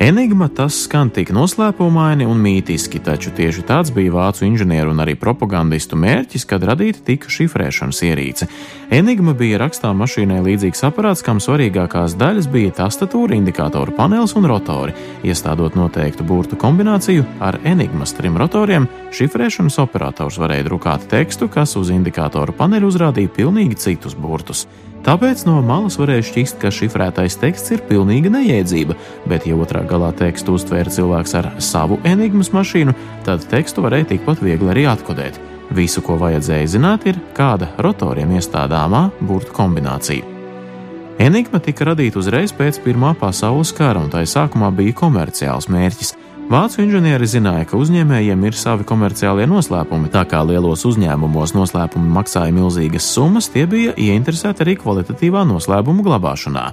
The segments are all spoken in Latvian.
Enigma tas skan tik noslēpumaini un mītiski, taču tieši tāds bija vācu inženieru un arī propagandistu mērķis, kad radīta tika šifrēšanas ierīce. Enigma bija rakstām mašīnai līdzīgs aparāts, kam svarīgākās daļas bija tastatūra, indikātoru panelis un rotori. Iestādot noteiktu burtu kombināciju ar Enigmas trim rotoriem, šifrēšanas operators varēja drukāt tekstu, kas uz indikātoru paneļa uzrādīja pilnīgi citus burtus. Tāpēc no malas varēja šķist, ka šifrētais teksts ir pilnīga neiedzība, bet, ja otrā galā tekstu uztvēra cilvēks ar savu enigmas mašīnu, tad tekstu varēja tikpat viegli arī atkodēt. Visu, ko vajadzēja zināt, ir kāda rotoriem iestādāmā burtu kombinācija. Enigma tika radīta uzreiz pēc Pirmā pasaules kara, un tai sākumā bija komerciāls mērķis. Vācu inženieri zināja, ka uzņēmējiem ir savi komerciālie noslēpumi, tā kā lielos uzņēmumos noslēpumi maksāja milzīgas summas, tie bija ieinteresēti arī kvalitatīvā noslēpuma glabāšanā.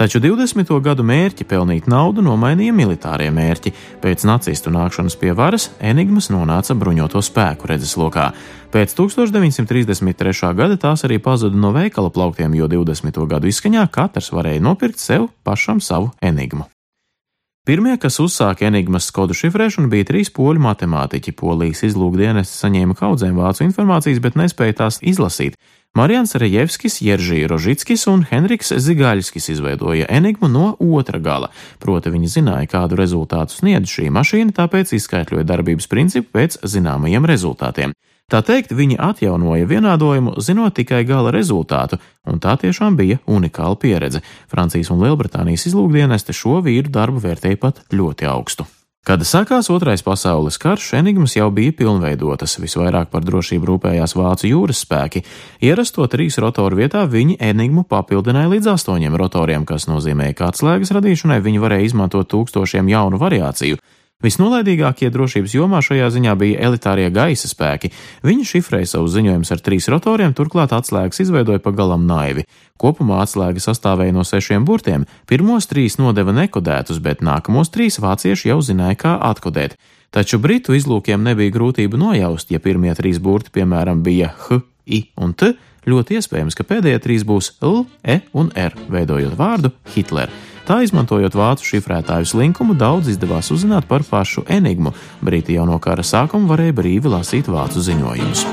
Taču 20. gadu mērķi pelnīt naudu nomainīja militārie mērķi. Pēc nacistu nākšanas pie varas enigmas nonāca bruņoto spēku redzeslokā. Pēc 1933. gada tās arī pazuda no veikala plauktiem, jo 20. gadu izskaņā katrs varēja nopirkt sev pašam savu enigmu. Pirmie, kas uzsāka enigmas kodu šifrēšanu, bija trīs poļu matemātiķi. Polijas izlūkdienests saņēma kaudzēm vācu informācijas, bet nespēja tās izlasīt. Marijans Rejevskis, Jeržī Rožickis un Henriks Zigaļskis izveidoja enigmu no otra gala, proti viņi zināja, kādu rezultātu sniedz šī mašīna, tāpēc izskaidroja darbības principu pēc zināmajiem rezultātiem. Tā teikt, viņi atjaunoja vienādojumu, zinot tikai gala rezultātu, un tā tiešām bija unikāla pieredze. Francijas un Lielbritānijas izlūkdieneste šo vīru darbu vērtēja pat ļoti augstu. Kad sākās Otrais pasaules karš, enigmas jau bija pilnveidotas, visvairāk par drošību rūpējās vācu jūras spēki. Ierasto trīs rotoru vietā viņi enigmu papildināja līdz astoņiem rotoriem, kas nozīmē, ka atslēgas radīšanai viņi varēja izmantot tūkstošiem jaunu variāciju. Visnolaidīgākie drošības jomā šajā ziņā bija elitārie gaisa spēki. Viņi šifrēja savus ziņojumus ar trīs rotoriem, turklāt atslēgas izveidoja pagalām naivi. Kopumā atslēga sastāvēja no sešiem burtiem. Pirmos trīs nodeva nekodētus, bet nākamos trīs vācieši jau zināja, kā atkodēt. Taču britu izlūkiem nebija grūtību nojaust, ja pirmie trīs burti, piemēram, bija H, I un T. Ļoti iespējams, ka pēdējie trīs būs L, E un R, veidojot vārdu Hitler. Tā izmantojot vācu šifrētāju slinkumu, daudz izdevās uzzināt par pašu enigmu. Briti jau no kara sākuma varēja brīvi lasīt vācu ziņojumus.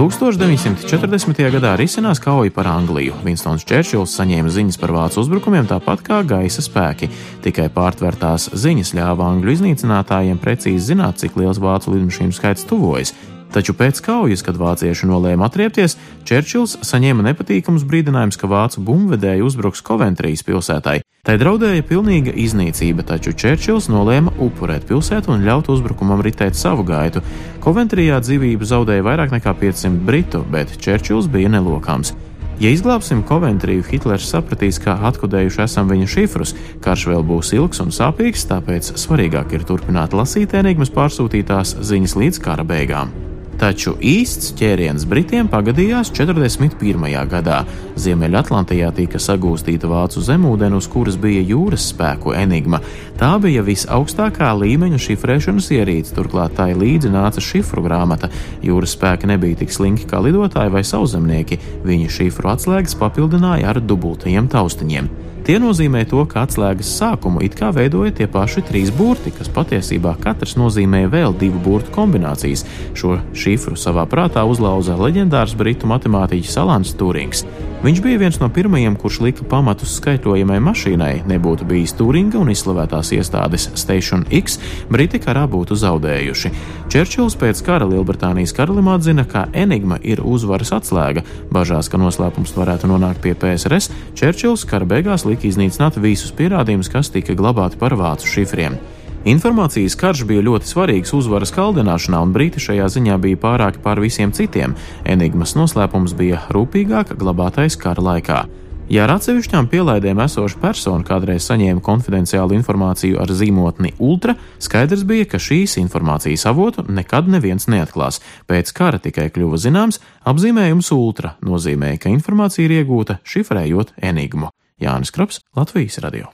1940. gadā risinās kauja par Angliju. Vinstons Čērčils saņēma ziņas par vācu uzbrukumiem tāpat kā gaisa spēki. Tikai pārtvērtās ziņas ļāva angļu iznīcinātājiem precīzi zināt, cik liels vācu lidmašīnu skaits tuvojas. Taču pēc kaujas, kad vācieši nolēma atriepties, Čērčils saņēma nepatīkamus brīdinājumus, ka vācu bumbvedēji uzbruks Koventrijas pilsētai. Tai draudēja pilnīga iznīcība, taču Čērčils nolēma upurēt pilsētu un ļaut uzbrukumam ritēt savu gaitu. Koventrijā dzīvību zaudēja vairāk nekā 500 britu, bet Čērčils bija nelokāms. Ja izglābsim Koventriju, Hitlers sapratīs, ka atkodējuši esam viņa šifrus. Karš vēl būs ilgs un sāpīgs, tāpēc svarīgāk ir turpināt lasīt enigmas pārsūtītās ziņas līdz kara beigām. Taču īsts ķēriens Britiem pagadījās 41. gadā. Ziemeļatlantijā tika sagūstīta vācu zemūdens, uz kuras bija jūras spēku enigma. Tā bija visaugstākā līmeņa šifrēšanas ierīce, turklāt tai līdzi nāca šifru grāmata. Jūras spēki nebija tik slinki kā lidotāji vai sauszemnieki, viņa šifru atslēgas papildināja ar dubultajiem taustiņiem. Tie nozīmē to, ka atslēgas sākumu it kā veidoja tie paši trīs burti, kas patiesībā katrs nozīmēja vēl divu burtu kombinācijas. Šo šifru savā prātā uzlauza leģendārs britu matemātiķis Alans Turings. Viņš bija viens no pirmajiem, kurš lika pamatus skaitļojamai mašīnai. Nebūtu bijis Turinga un izslavētās iestādes Station X, Briti karā būtu zaudējuši. Čērčils pēc kara Lielbritānijas karalim atzina, ka enigma ir uzvaras atslēga. Bažās, ka noslēpums varētu nonākt pie PSRS, Čērčils kara beigās lika iznīcināt visus pierādījumus, kas tika glabāti par vācu šifriem. Informācijas karš bija ļoti svarīgs uzvaras kaldināšanā, un briti šajā ziņā bija pārāki pār visiem citiem. Enigmas noslēpums bija rūpīgāk glabātais kara laikā. Ja ar atsevišķām pielaidēm esoša persona kādreiz saņēma konfidenciālu informāciju ar zīmotni Ultra, skaidrs bija, ka šīs informācijas avotu nekad neviens neatklās. Pēc kara tikai kļuva zināms, apzīmējums Ultra nozīmē, ka informācija ir iegūta šifrējot enigmu. Jānis Krops, Latvijas radio.